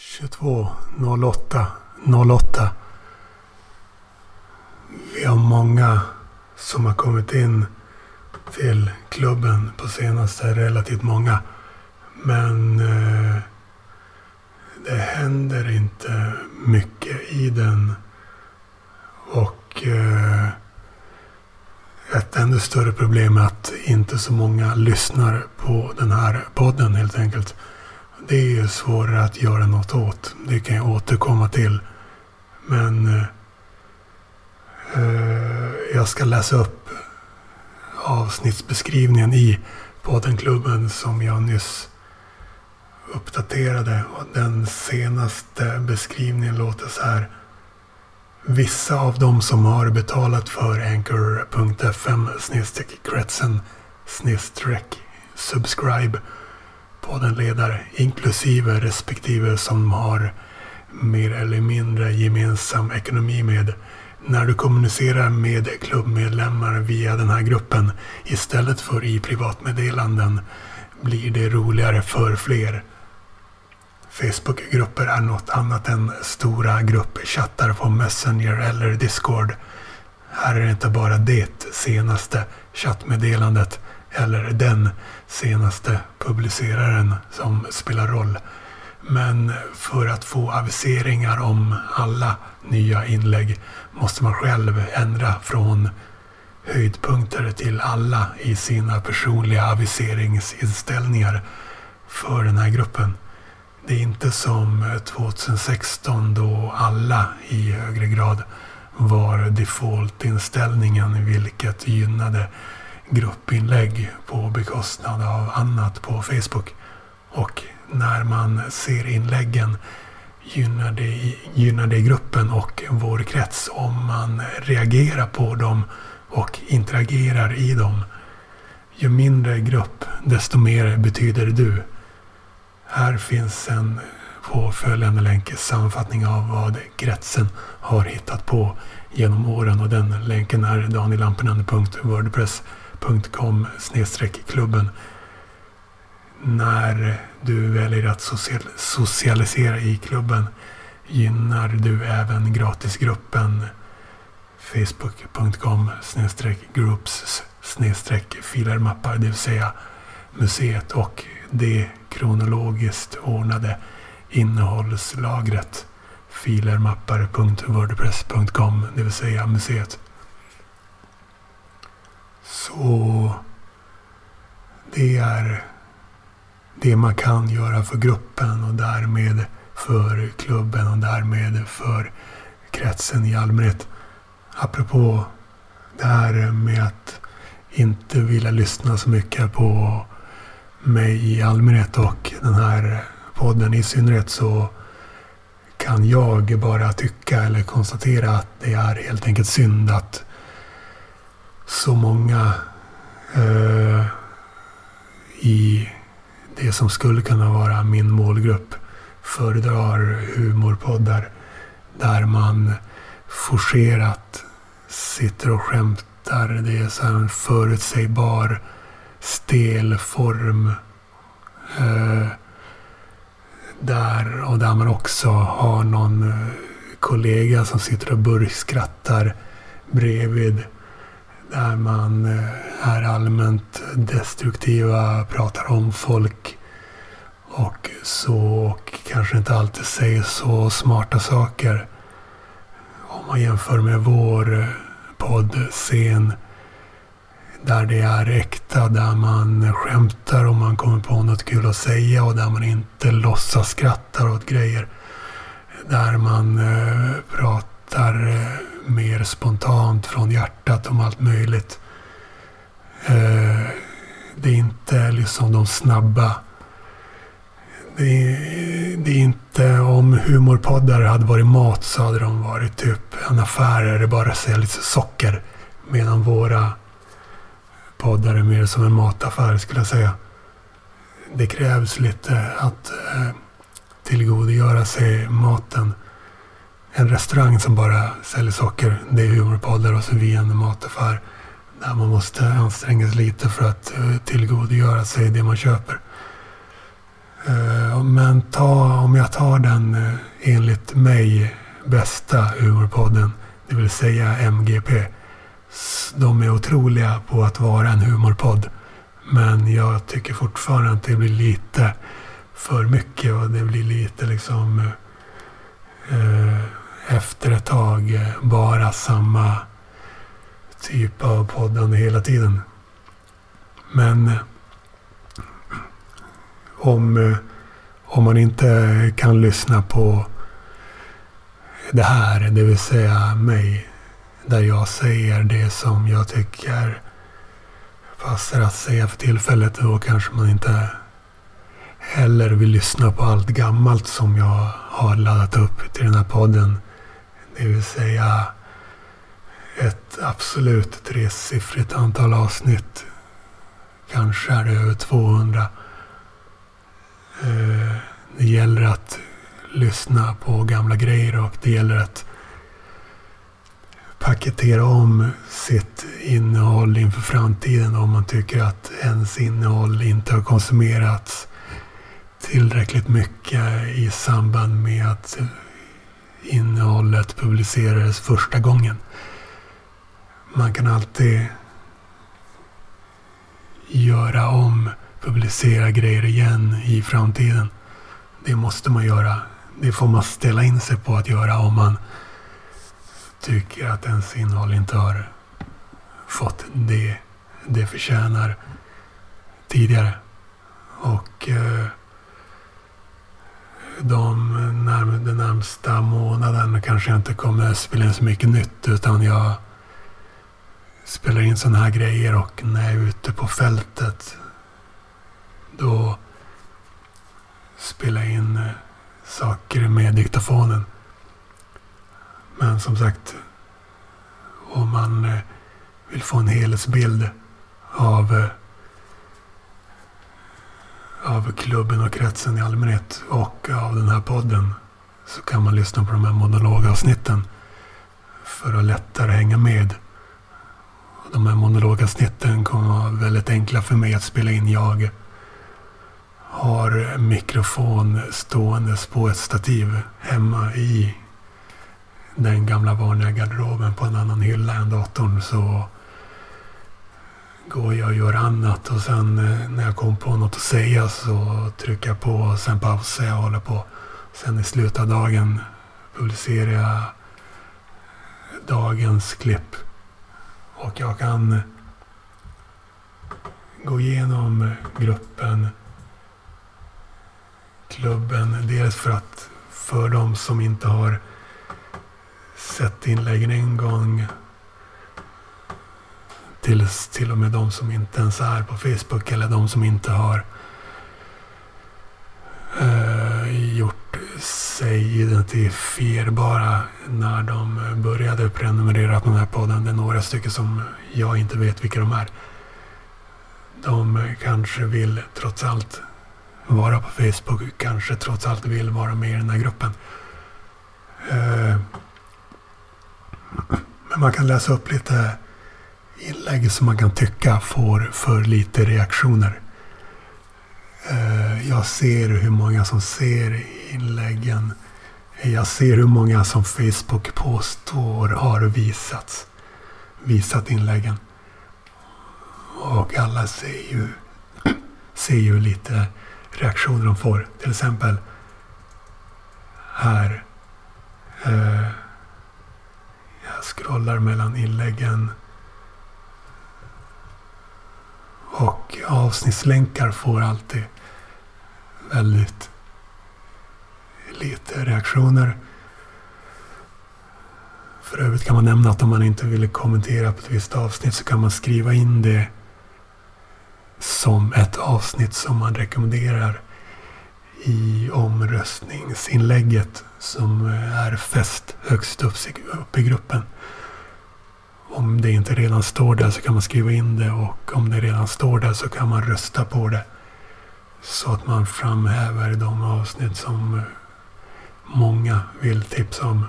22 08 08. Vi har många som har kommit in till klubben på senaste, relativt många. Men eh, det händer inte mycket i den. Och eh, ett ännu större problem är att inte så många lyssnar på den här podden helt enkelt. Det är ju svårare att göra något åt. Det kan jag återkomma till. Men eh, eh, jag ska läsa upp avsnittsbeskrivningen i poddenklubben som jag nyss uppdaterade. Och den senaste beskrivningen låter så här. Vissa av de som har betalat för Anchor.fm kretsen subscribe poddenledare inklusive respektive som har mer eller mindre gemensam ekonomi med när du kommunicerar med klubbmedlemmar via den här gruppen istället för i privatmeddelanden blir det roligare för fler. Facebookgrupper är något annat än stora gruppchattar på Messenger eller Discord. Här är det inte bara det senaste chattmeddelandet eller den senaste publiceraren som spelar roll. Men för att få aviseringar om alla nya inlägg måste man själv ändra från höjdpunkter till alla i sina personliga aviseringsinställningar för den här gruppen. Det är inte som 2016 då alla i högre grad var defaultinställningen vilket gynnade gruppinlägg på bekostnad av annat på Facebook. Och när man ser inläggen gynnar det, gynnar det gruppen och vår krets om man reagerar på dem och interagerar i dem. Ju mindre grupp, desto mer betyder du. Här finns en påföljande länk sammanfattning av vad kretsen har hittat på genom åren och den länken är danielampinen.wordpress.com klubben. När du väljer att socialisera i klubben gynnar du även gratisgruppen facebook.com groups filermappar, det vill säga museet och det kronologiskt ordnade innehållslagret filermappar.wordpress.com, det vill säga museet. Så det är det man kan göra för gruppen och därmed för klubben och därmed för kretsen i allmänhet. Apropå det här med att inte vilja lyssna så mycket på mig i allmänhet och den här podden i synnerhet så kan jag bara tycka eller konstatera att det är helt enkelt synd att så många eh, i det som skulle kunna vara min målgrupp föredrar humorpoddar där man forcerat sitter och skämtar. Det är så en förutsägbar stel form. Eh, där och där man också har någon kollega som sitter och burkskrattar bredvid. Där man eh, är allmänt destruktiva, pratar om folk och så och kanske inte alltid säger så smarta saker. Om man jämför med vår eh, poddscen där det är äkta, där man skämtar och man kommer på något kul att säga och där man inte låtsas skrattar åt grejer. Där man eh, pratar eh, mer spontant från hjärtat om allt möjligt. Eh, det är inte liksom de snabba det är, det är, inte om humorpoddar hade varit mat så hade de varit typ en affär där det bara säljs socker. Medan våra poddar är mer som en mataffär skulle jag säga. Det krävs lite att eh, tillgodogöra sig maten. En restaurang som bara säljer socker, det är humorpoddar och så vi en mataffär. Där man måste anstränga sig lite för att eh, tillgodogöra sig det man köper. Eh, men ta, om jag tar den eh, enligt mig bästa humorpodden, det vill säga MGP. De är otroliga på att vara en humorpodd. Men jag tycker fortfarande att det blir lite för mycket och det blir lite liksom eh, efter ett tag eh, bara samma typ av poddande hela tiden. Men eh, om, eh, om man inte kan lyssna på det här, det vill säga mig, där jag säger det som jag tycker passar att säga för tillfället, då kanske man inte heller vill lyssna på allt gammalt som jag har laddat upp till den här podden. Det vill säga ett absolut tresiffrigt antal avsnitt. Kanske är det över 200. Eh, det gäller att lyssna på gamla grejer och det gäller att paketera om sitt innehåll inför framtiden om man tycker att ens innehåll inte har konsumerats tillräckligt mycket i samband med att innehållet publicerades första gången. Man kan alltid göra om, publicera grejer igen i framtiden. Det måste man göra. Det får man ställa in sig på att göra om man tycker att ens innehåll inte har fått det det förtjänar tidigare. Och eh, de närm den närmsta månaden kanske jag inte kommer spela in så mycket nytt utan jag spelar in sådana här grejer och när jag är ute på fältet då spelar jag in eh, saker med diktafonen. Men som sagt, om man eh, vill få en helhetsbild av, eh, av klubben och kretsen i allmänhet och av den här podden så kan man lyssna på de här monologavsnitten för att lättare hänga med. De här monologavsnitten kommer vara väldigt enkla för mig att spela in. Jag har mikrofon ståendes på ett stativ hemma i den gamla vanliga garderoben på en annan hylla än datorn så går jag och gör annat och sen eh, när jag kommer på något att säga så trycker jag på och sen pausar jag och håller på. Sen i slutet av dagen publicerar jag dagens klipp. Och jag kan gå igenom gruppen, klubben, dels för att för de som inte har sett inläggen en gång. Till, till och med de som inte ens är på Facebook eller de som inte har eh, gjort sig identifierbara när de började prenumerera på den här podden. Det är några stycken som jag inte vet vilka de är. De kanske vill trots allt vara på Facebook, kanske trots allt vill vara med i den här gruppen. Eh, men man kan läsa upp lite inlägg som man kan tycka får för lite reaktioner. Eh, jag ser hur många som ser inläggen. Jag ser hur många som Facebook påstår har visats, visat inläggen. Och alla ser ju, ser ju lite reaktioner de får. Till exempel här. Eh, jag scrollar mellan inläggen. Och avsnittslänkar får alltid väldigt lite reaktioner. För övrigt kan man nämna att om man inte vill kommentera på ett visst avsnitt så kan man skriva in det som ett avsnitt som man rekommenderar i omröstningsinlägget som är fäst högst upp, upp i gruppen. Om det inte redan står där så kan man skriva in det och om det redan står där så kan man rösta på det. Så att man framhäver de avsnitt som många vill tipsa om.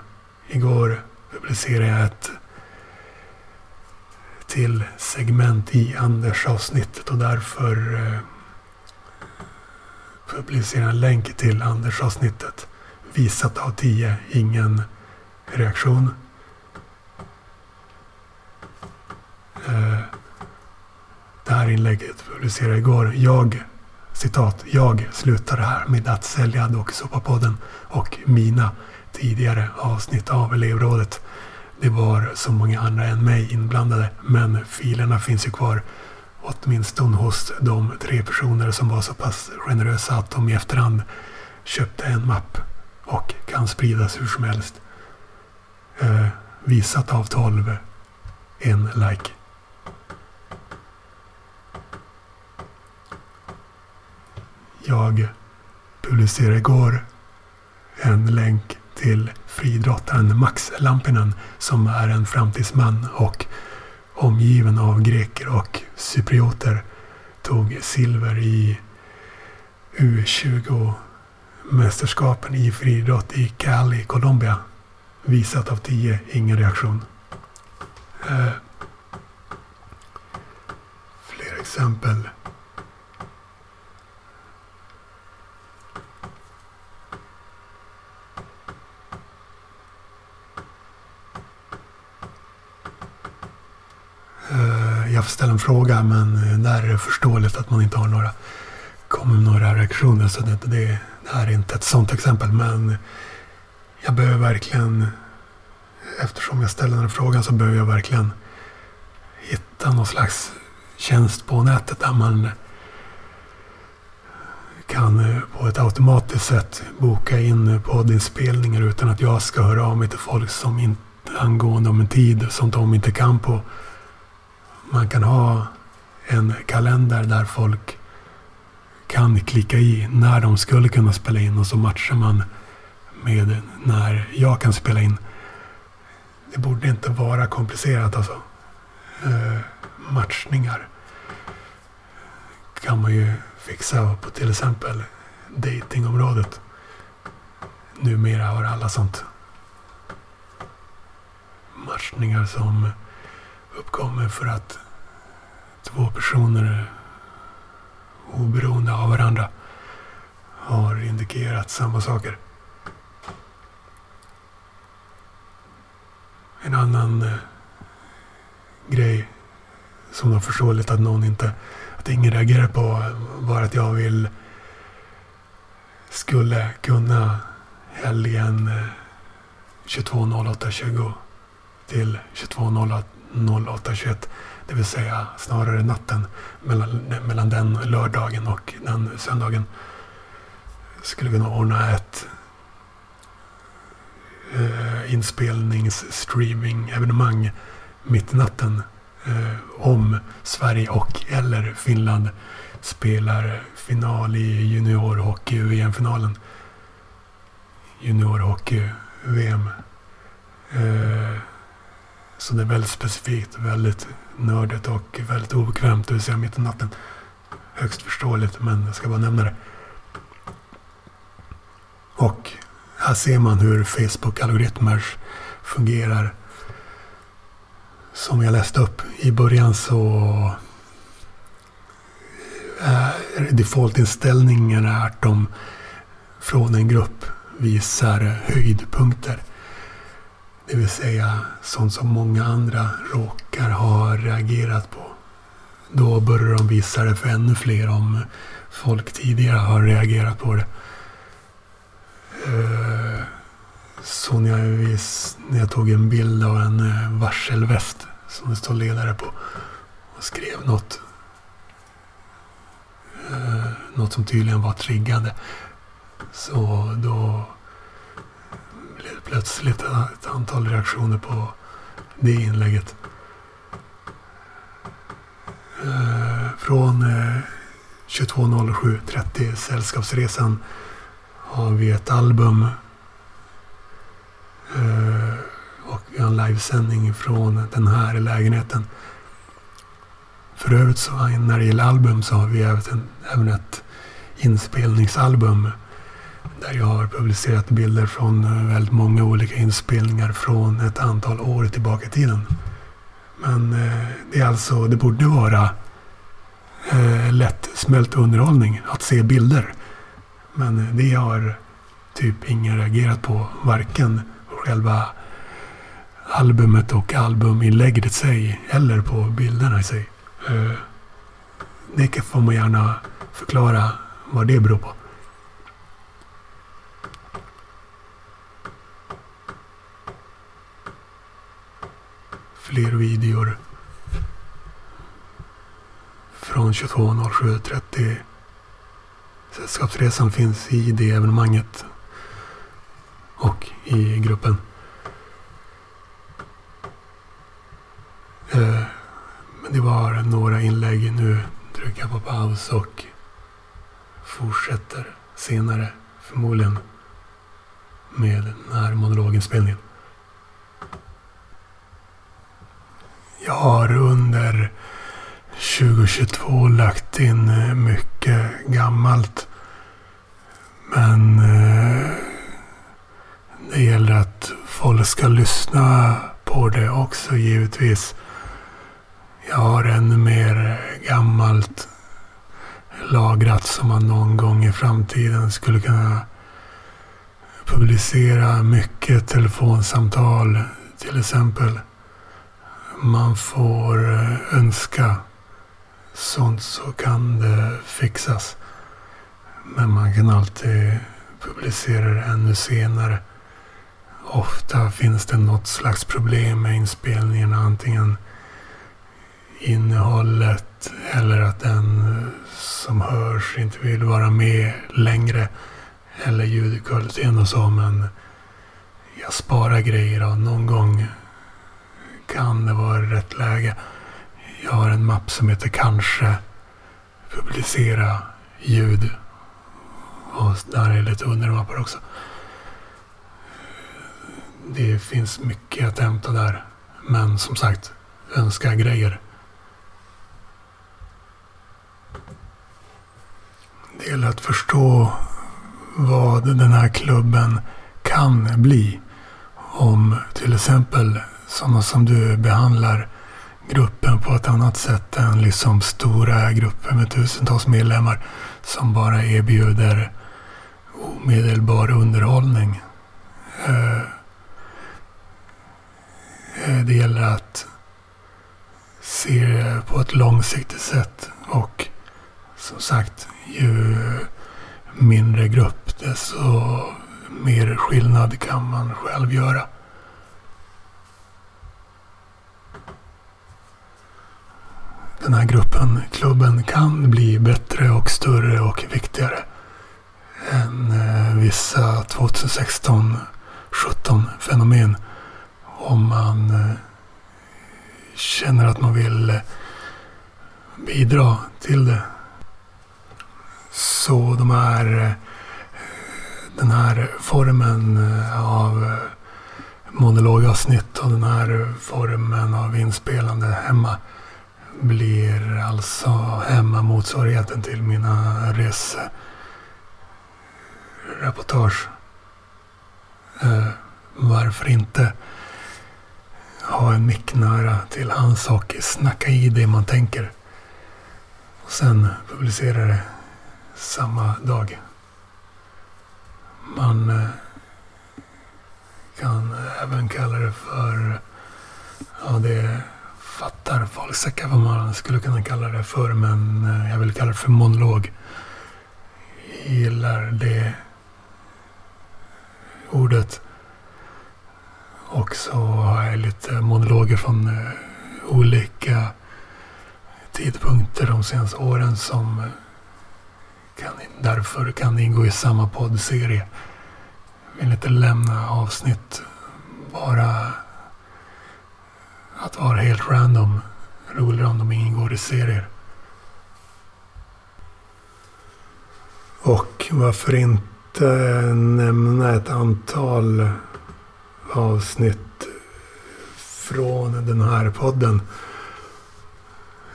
Igår publicerade jag ett till segment i Anders avsnittet och därför eh, jag en länk till Anders-avsnittet. Visat av 10, ingen reaktion. Eh, det här inlägget publicerade igår. Jag, citat, jag slutade här med att sälja Dokusåpapodden och mina tidigare avsnitt av elevrådet. Det var så många andra än mig inblandade, men filerna finns ju kvar. Åtminstone hos de tre personer som var så pass generösa att de i efterhand köpte en mapp och kan spridas hur som helst. Eh, visat av 12. En like. Jag publicerade igår en länk till friidrottaren Max Lampinen som är en framtidsman och omgiven av greker och cyprioter tog silver i U20-mästerskapen i friidrott i Cali, Colombia. Visat av 10, ingen reaktion. Eh, fler exempel. Jag får ställa en fråga men eh, där är det förståeligt att man inte har några, kommer några reaktioner. Så det, det, det här är inte ett sådant exempel. Men jag behöver verkligen, eftersom jag ställer den här frågan så behöver jag verkligen hitta någon slags tjänst på nätet där man kan eh, på ett automatiskt sätt boka in eh, poddinspelningar utan att jag ska höra av mig till folk som inte angående om en tid som de inte kan på man kan ha en kalender där folk kan klicka i när de skulle kunna spela in och så matchar man med när jag kan spela in. Det borde inte vara komplicerat alltså. Eh, matchningar kan man ju fixa på till exempel datingområdet. Numera har alla sånt. Matchningar som uppkommer för att två personer oberoende av varandra har indikerat samma saker. En annan eh, grej som var förståeligt att någon inte, att ingen reagerade på var att jag vill, skulle kunna helgen eh, 22.08.20 till 22.08 08.21. Det vill säga snarare natten mellan, mellan den lördagen och den söndagen. Skulle kunna ordna ett eh, inspelnings-streaming-evenemang mitt i natten eh, om Sverige och eller Finland spelar final i juniorhockey-VM-finalen. Juniorhockey-VM. Eh, så det är väldigt specifikt, väldigt nördigt och väldigt obekvämt, det vill säga mitt i natten. Högst förståeligt, men jag ska bara nämna det. Och här ser man hur Facebook-algoritmer fungerar. Som jag läste upp i början så är defaultinställningen att de från en grupp visar höjdpunkter. Det vill säga sånt som många andra råkar ha reagerat på. Då börjar de visa det för ännu fler om folk tidigare har reagerat på det. Eh, så när jag, vis, när jag tog en bild av en eh, varselväst som det står ledare på och skrev något. Eh, något som tydligen var triggande. Så då blev plötsligt ett antal reaktioner på det inlägget. Eh, från eh, 22.07.30 Sällskapsresan har vi ett album eh, och vi har en livesändning från den här lägenheten. För övrigt så när det gäller album så har vi även ett inspelningsalbum där jag har publicerat bilder från eh, väldigt många olika inspelningar från ett antal år tillbaka i tiden. Men eh, det är alltså, det borde vara eh, lättsmält underhållning att se bilder. Men eh, det har typ ingen reagerat på. Varken själva albumet och albuminlägget i sig eller på bilderna i sig. Det får man gärna förklara vad det beror på. Fler videor från 22.07.30. Sällskapsresan finns i det evenemanget och i gruppen. Eh, men det var några inlägg. Nu trycker jag på paus och fortsätter senare förmodligen med den här monologinspelningen. Jag har under 2022 lagt in eh, mycket gammalt. Men eh, det gäller att folk ska lyssna på det också givetvis. Jag har ännu mer gammalt lagrat som man någon gång i framtiden skulle kunna publicera mycket telefonsamtal till exempel. Man får eh, önska sånt så kan det fixas. Men man kan alltid publicera det ännu senare. Ofta finns det något slags problem med inspelningen. Antingen innehållet eller att den eh, som hörs inte vill vara med längre. Eller ljudkvaliteten och så. Men jag sparar grejer och någon gång kan det vara rätt läge. Jag har en mapp som heter kanske publicera ljud. Och där är lite undermappar också. Det finns mycket att hämta där. Men som sagt, önska grejer. Det gäller att förstå vad den här klubben kan bli. Om till exempel sådana som du behandlar gruppen på ett annat sätt än liksom stora grupper med tusentals medlemmar som bara erbjuder omedelbar underhållning. Eh, eh, det gäller att se det på ett långsiktigt sätt och som sagt ju mindre grupp desto mer skillnad kan man själv göra. Den här gruppen, klubben, kan bli bättre och större och viktigare än eh, vissa 2016 17 fenomen om man eh, känner att man vill eh, bidra till det. Så de här, den här formen av monologavsnitt och den här formen av inspelande hemma blir alltså hemmamotsvarigheten till mina resereportage. Eh, varför inte ha en mick nära till hans och snacka i det man tänker. Och sen publicera det samma dag. Man eh, kan även kalla det för ja, det fattar valsäckar vad man skulle kunna kalla det för, men eh, jag vill kalla det för monolog. Jag gillar det ordet. Och så har jag lite monologer från eh, olika tidpunkter de senaste åren som eh, kan, därför kan ingå i samma poddserie. Jag vill inte lämna avsnitt bara att vara helt random. Roligare om de ingår i serier. Och varför inte nämna ett antal avsnitt från den här podden.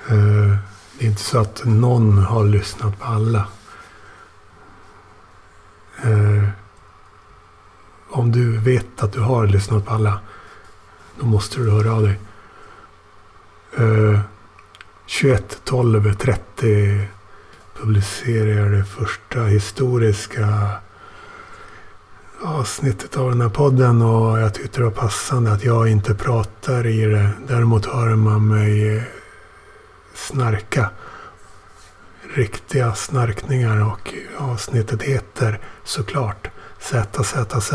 Eh, det är inte så att någon har lyssnat på alla. Eh, om du vet att du har lyssnat på alla, då måste du höra av dig. 21 12 30 publicerade jag det första historiska avsnittet av den här podden och jag tyckte det var passande att jag inte pratar i det. Däremot hör man mig snarka. Riktiga snarkningar och avsnittet heter såklart ZZZ.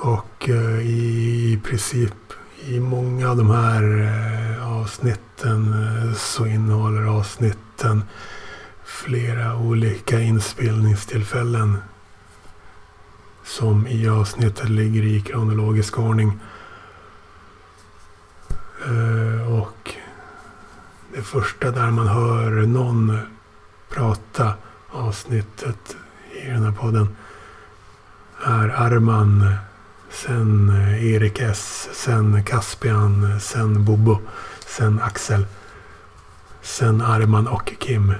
Och eh, i princip i många av de här eh, avsnitten eh, så innehåller avsnitten flera olika inspelningstillfällen som i avsnittet ligger i kronologisk ordning. Eh, och det första där man hör någon prata avsnittet i den här podden är Arman Sen eh, Erik S. Sen Caspian. Sen Bobo. Sen Axel. Sen Arman och Kim.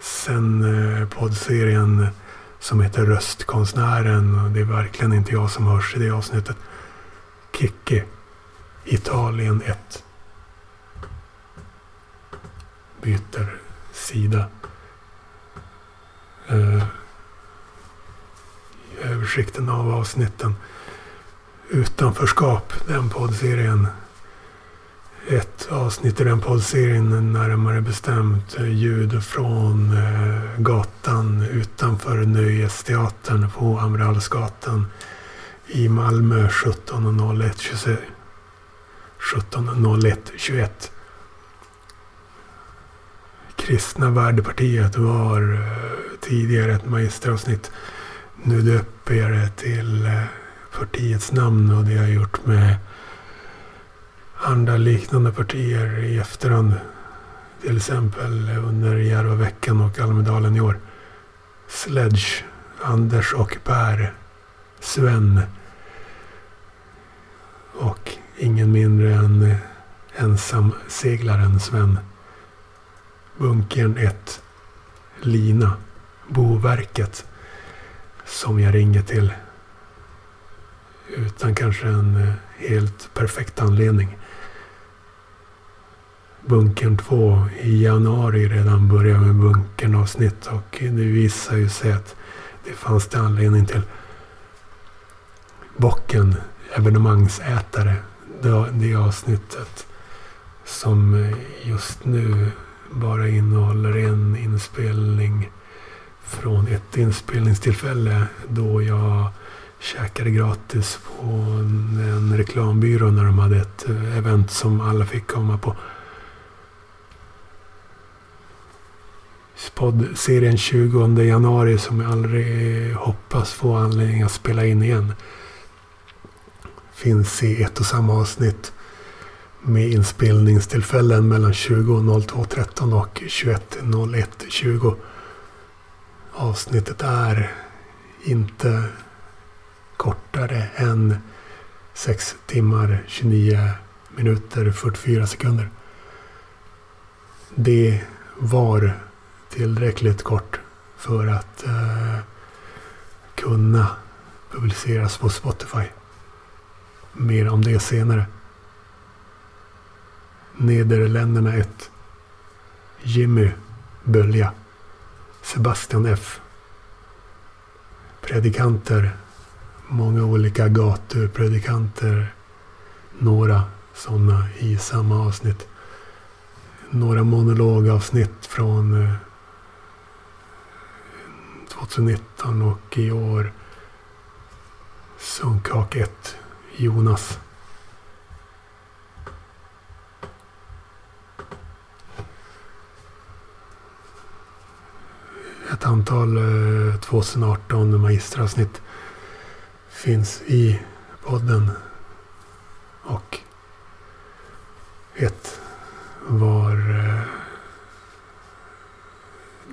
Sen eh, poddserien som heter Röstkonstnären. Det är verkligen inte jag som hörs i det avsnittet. Kikki. Italien 1. Byter sida. Eh, översikten av avsnitten. Utanförskap, den poddserien. Ett avsnitt i den poddserien, närmare bestämt eh, ljud från eh, gatan utanför Nöjesteatern på Amiralsgatan i Malmö 17.01.21. 17.01.21. Kristna värdepartiet var eh, tidigare ett magisteravsnitt. Nu döper jag det till partiets namn och det har jag gjort med andra liknande partier i efterhand. Till exempel under Järvaveckan och Almedalen i år. Sledge, Anders och Per, Sven och ingen mindre än ensamseglaren Sven. Bunkern 1, Lina, Boverket som jag ringer till utan kanske en eh, helt perfekt anledning. Bunkern 2 i januari redan började med bunkern avsnitt och det visar ju sig att det fanns det anledning till. Bocken, evenemangsätare, det, det avsnittet som just nu bara innehåller en inspelning från ett inspelningstillfälle då jag käkade gratis på en, reklambyrå när de hade ett eh, event som alla fick komma på. Poddserien 20 januari som jag aldrig hoppas få anledning att spela in igen. Finns i ett och samma avsnitt med inspelningstillfällen mellan 20.02.13 och 21.01.20. Avsnittet är inte kortare än 6 timmar 29 minuter 44 sekunder. Det var tillräckligt kort för att eh, kunna publiceras på Spotify. Mer om det senare. Nederländerna 1. Jimmy Bölja. Sebastian F. Predikanter många olika gatupredikanter. Några sådana i samma avsnitt. Några monologavsnitt från eh, 2019 och i år Sunkhak 1, Jonas. Ett antal eh, 2018 magisteravsnitt finns i podden. Och ett var eh,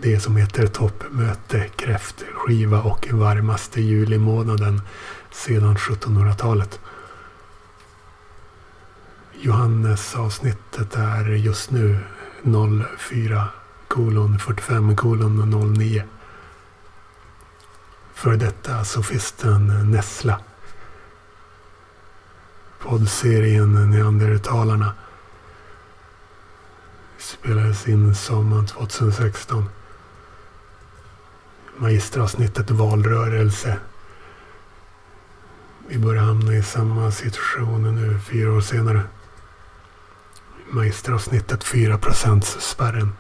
det som heter toppmöte, kräftskiva och varmaste julimånaden sedan 1700-talet. Johannes avsnittet är just nu 04 kolon 45 kolon 09 för detta sofisten Nessla. Poddserien Neandertalarna Spelades in sommaren 2016. Magisteravsnittet valrörelse. Vi börjar hamna i samma situation nu fyra år senare. Magisteravsnittet 4 spärren.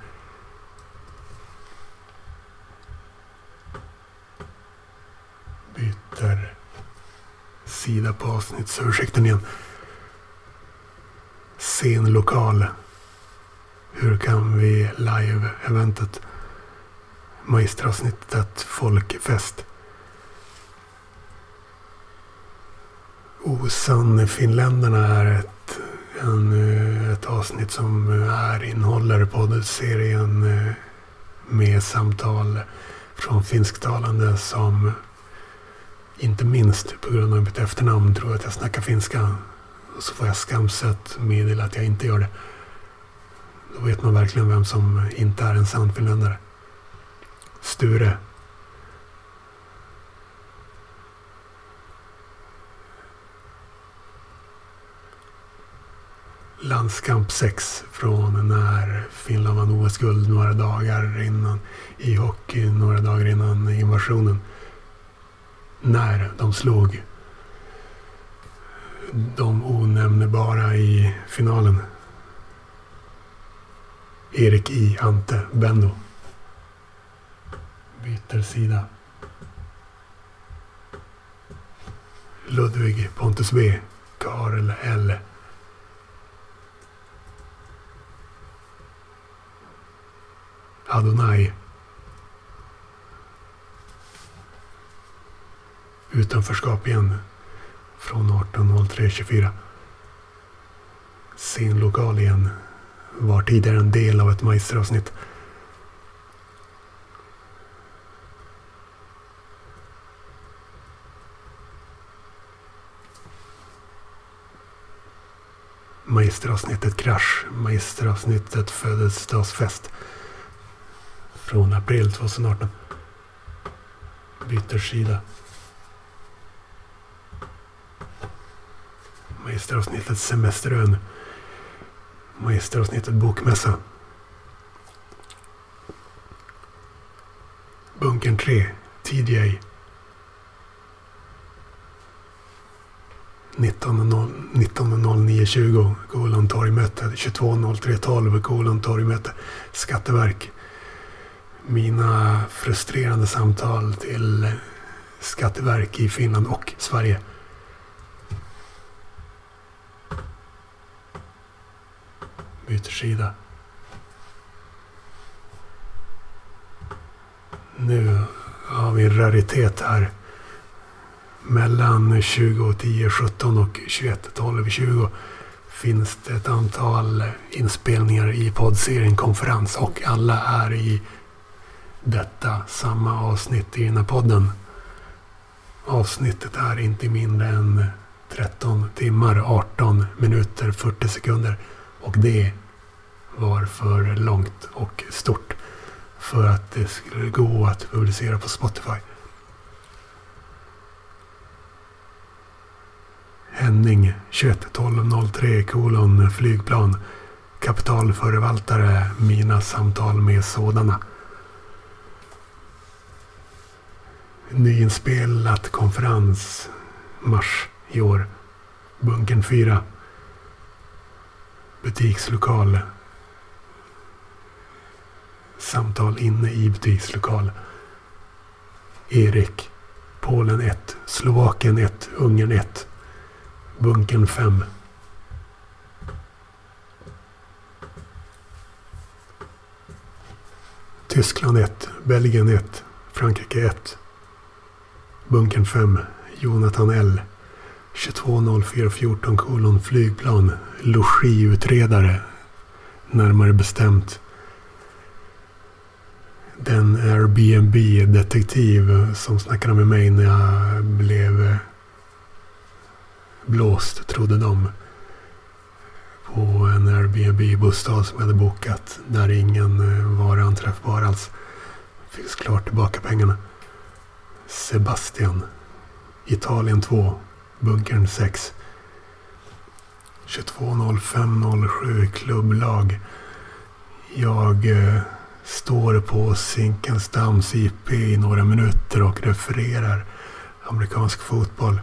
Byter sida på avsnittsöversikten igen. Scenlokal. Hur kan vi live-eventet? Magisteravsnittet Folkfest. Osann finländarna är ett, en, eh, ett avsnitt som eh, är, innehåller poddserien eh, med samtal från finsktalande som inte minst på grund av mitt efternamn tror jag att jag snackar finska. Och så får jag skamset meddela att jag inte gör det. Då vet man verkligen vem som inte är en sann finländare. Sture. Landskamp 6 från när Finland vann OS-guld några dagar innan i hockey, några dagar innan invasionen. När de slog de onämnbara i finalen. Erik I. Ante Benno. Byter sida. Ludvig Pontus B. Karl L. Adonai. Utanförskap igen. Från 18.03.24. Scenlokal igen. Var tidigare en del av ett magisteravsnitt. Magisteravsnittet Krasch. Magisteravsnittet Födelsedagsfest. Från april 2018. Byter sida. Magisteravsnittet Semesterön. Magisteravsnittet Bokmässa. Bunkern 3, TDA. 19.09.20 kolon torgmöte 22.03.12 kolon torgmöte Skatteverk. Mina frustrerande samtal till Skatteverk i Finland och Sverige. Byter sida. Nu har vi en raritet här. Mellan 20.10 17 och 21.12 20 finns det ett antal inspelningar i poddserien Konferens och alla är i detta samma avsnitt i den här podden. Avsnittet är inte mindre än 13 timmar, 18 minuter, 40 sekunder. Och det var för långt och stort för att det skulle gå att publicera på Spotify. Henning 211203 kolon flygplan. Kapitalförvaltare. Mina samtal med sådana. Nyinspelat konferens. Mars i år. Bunkern 4. Butikslokal. Samtal inne i butikslokal. Erik. Polen 1. Slovakien 1. Ungern 1. Bunkern 5. Tyskland 1. Belgien 1. Frankrike 1. Bunkern 5. Jonathan L. 220414 kolon flygplan. Logiutredare. Närmare bestämt den Airbnb-detektiv som snackade med mig när jag blev blåst, trodde de. På en Airbnb-bostad som jag hade bokat. Där ingen var anträffbar alls. Fick såklart tillbaka pengarna. Sebastian. Italien 2. Bunkern 6. 22.05.07 klubblag. Jag eh, står på Zinkensdamms IP i några minuter och refererar amerikansk fotboll.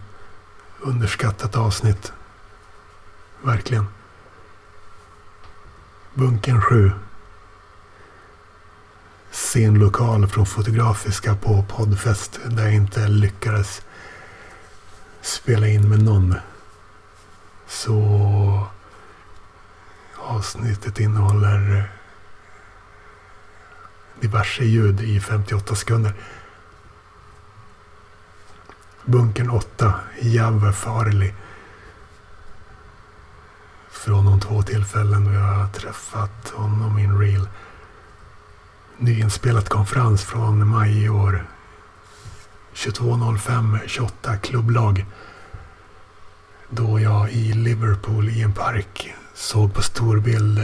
Underskattat avsnitt. Verkligen. Bunkern 7. Scenlokal från Fotografiska på poddfest där jag inte lyckades spela in med någon. Så avsnittet innehåller diverse ljud i 58 sekunder. Bunkern 8, Jave Farley. Från de två tillfällen då jag har träffat honom in real. Nyinspelat konferens från maj i år. 22.05 28 klubblag. Då jag i Liverpool i en park såg på storbild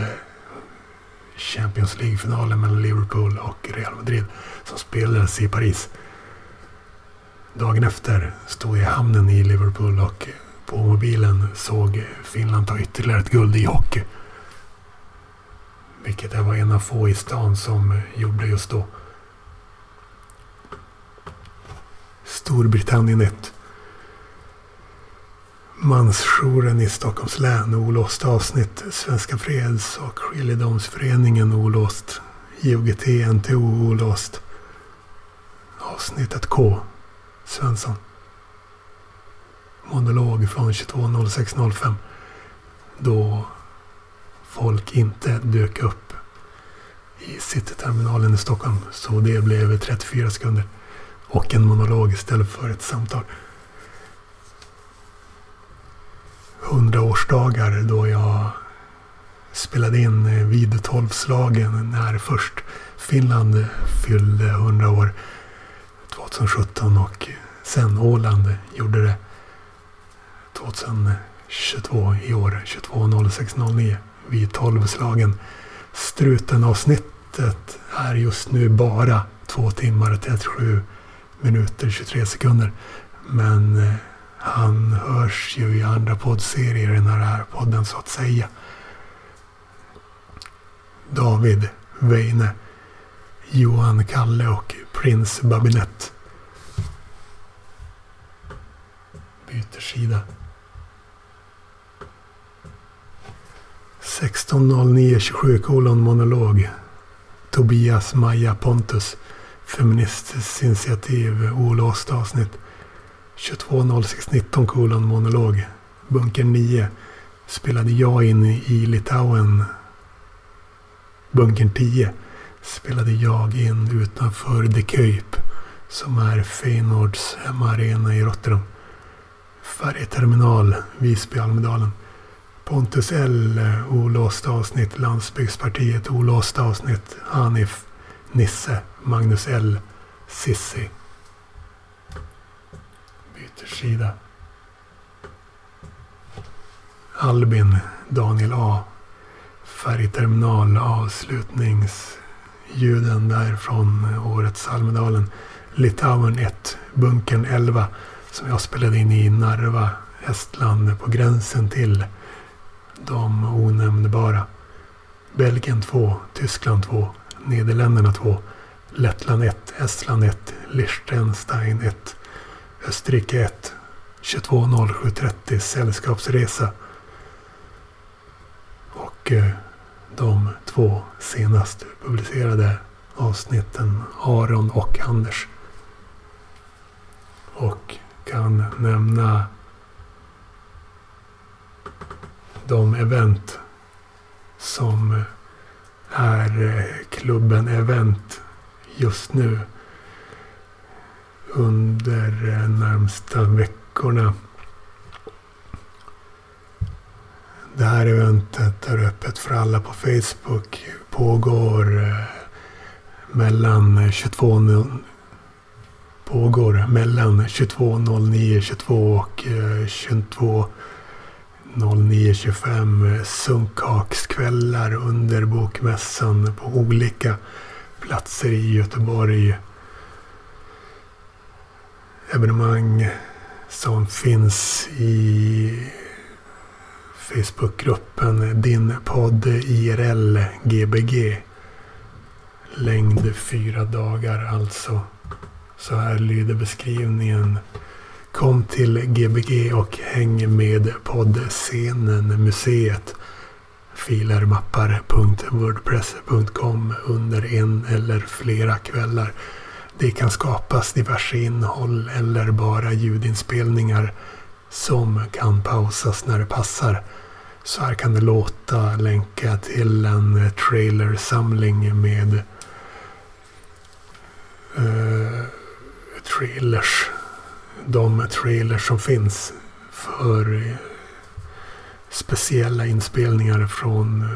Champions League-finalen mellan Liverpool och Real Madrid som spelades i Paris. Dagen efter stod jag i hamnen i Liverpool och på mobilen såg Finland ta ytterligare ett guld i hockey. Vilket jag var en av få i stan som gjorde just då. Storbritannien 1. Mansjouren i Stockholms län, olåst avsnitt. Svenska Freds och Skiljedomsföreningen olåst. IOGT, NTO olåst. Avsnittet K. Svensson. Monolog från 22.06.05. Då folk inte dök upp i Cityterminalen i Stockholm. Så det blev 34 sekunder. Och en monolog istället för ett samtal. Hundraårsdagar då jag spelade in eh, vid tolvslagen när först Finland fyllde 100 år 2017 och sen Åland gjorde det 2022 i år 22.06.09 vid tolvslagen. Struten-avsnittet är just nu bara 2 timmar 37 minuter 23 sekunder. Men eh, han hörs ju i andra poddserier i den här podden så att säga. David, Weine, Johan Kalle och Prins Babinett. Byter sida. 16.09.27 kolon monolog. Tobias Maja Pontus. Feministiskt initiativ. Olåst avsnitt. 22.06.19 kolon monolog. Bunker 9 spelade jag in i Litauen. Bunkern 10 spelade jag in utanför The Cape som är Feyenoords hemmaarena i Rotterdam. Färjeterminal Visby-Almedalen. Pontus L. Olåst avsnitt. Landsbygdspartiet olåst avsnitt. Hanif Nisse. Magnus L. Sissi sida. Albin Daniel A. Färgterminal avslutningsljuden där från eh, årets Almedalen. Litauen 1, Bunkern 11 som jag spelade in i Narva, Estland på gränsen till de onämnbara. Belgien 2, Tyskland 2, Nederländerna 2, Lettland 1, Estland 1, Liechtenstein 1, Österrike 1. 22.07.30 Sällskapsresa. Och eh, de två senast publicerade avsnitten Aron och Anders. Och kan nämna de event som är eh, klubben Event just nu under eh, närmsta veckorna. Det här eventet är öppet för alla på Facebook. Pågår eh, mellan 22 pågår mellan 22.09.22 och eh, 22.09.25 sunkakskvällar under Bokmässan på olika platser i Göteborg evenemang som finns i Facebookgruppen Din podd IRL Gbg Längd fyra dagar alltså. Så här lyder beskrivningen. Kom till Gbg och häng med poddscenen Museet. Filermappar.wordpress.com under en eller flera kvällar. Det kan skapas diverse innehåll eller bara ljudinspelningar som kan pausas när det passar. Så här kan det låta länka till en trailersamling med uh, trailers. De trailers som finns för speciella inspelningar från eh,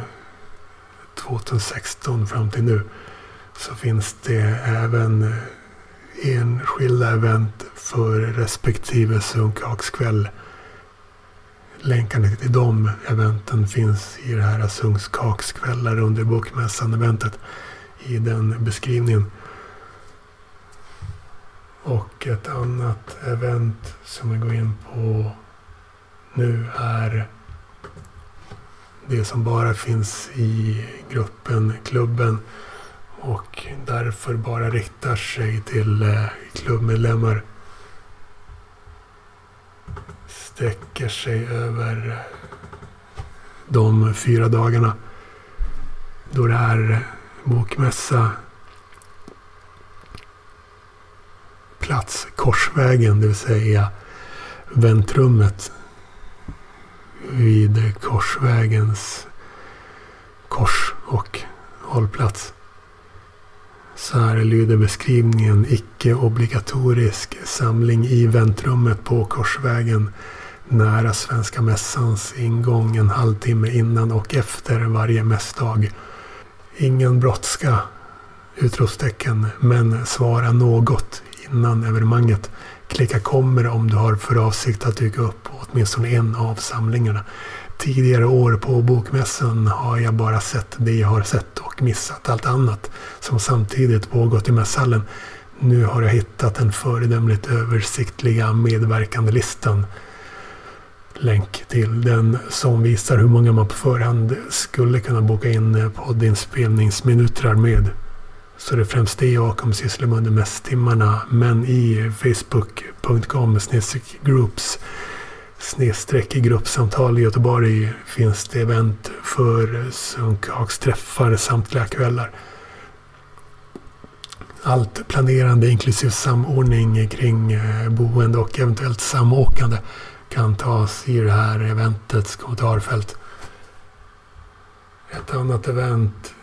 2016 fram till nu. Så finns det även eh, enskilda event för respektive sunkakskväll. Länkarna till de eventen finns i det här Sunkakskvällar under Bokmässan-eventet i den beskrivningen. Och ett annat event som vi går in på nu är det som bara finns i gruppen, klubben och därför bara riktar sig till eh, klubbmedlemmar. Sträcker sig över eh, de fyra dagarna då det är bokmässa plats Korsvägen, det vill säga väntrummet vid Korsvägens kors och hållplats. Så här lyder beskrivningen icke-obligatorisk samling i väntrummet på Korsvägen nära Svenska Mässans ingång en halvtimme innan och efter varje mässdag. Ingen brådska! Utropstecken. Men svara något innan evenemanget. Klicka kommer om du har för avsikt att dyka upp på åtminstone en av samlingarna. Tidigare år på Bokmässan har jag bara sett det jag har sett och missat allt annat som samtidigt pågått i mässhallen. Nu har jag hittat den föredömligt översiktliga medverkande listan. Länk till den som visar hur många man på förhand skulle kunna boka in poddinspelningsminuter med. Så det är främst det jag kommer syssla med under mässtimmarna. Men i facebook.com groups snedstreck i gruppsamtal i Göteborg finns det event för Sunkhagsträffar samtliga kvällar. Allt planerande inklusive samordning kring eh, boende och eventuellt samåkande kan tas i det här eventets kommentarfält. Ett annat event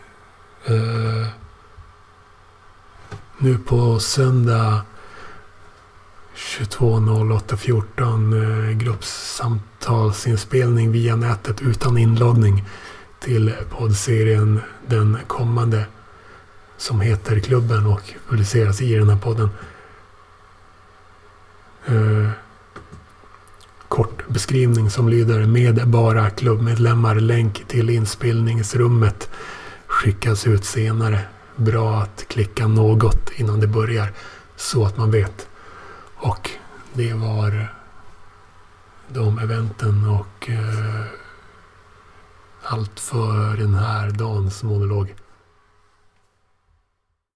eh, nu på söndag 22.08.14 eh, gruppsamtalsinspelning via nätet utan inloggning till poddserien Den kommande som heter Klubben och publiceras i den här podden. Eh, kort beskrivning som lyder med bara klubbmedlemmar. Länk till inspelningsrummet skickas ut senare. Bra att klicka något innan det börjar så att man vet. Och det var de eventen och eh, allt för den här dagens monolog.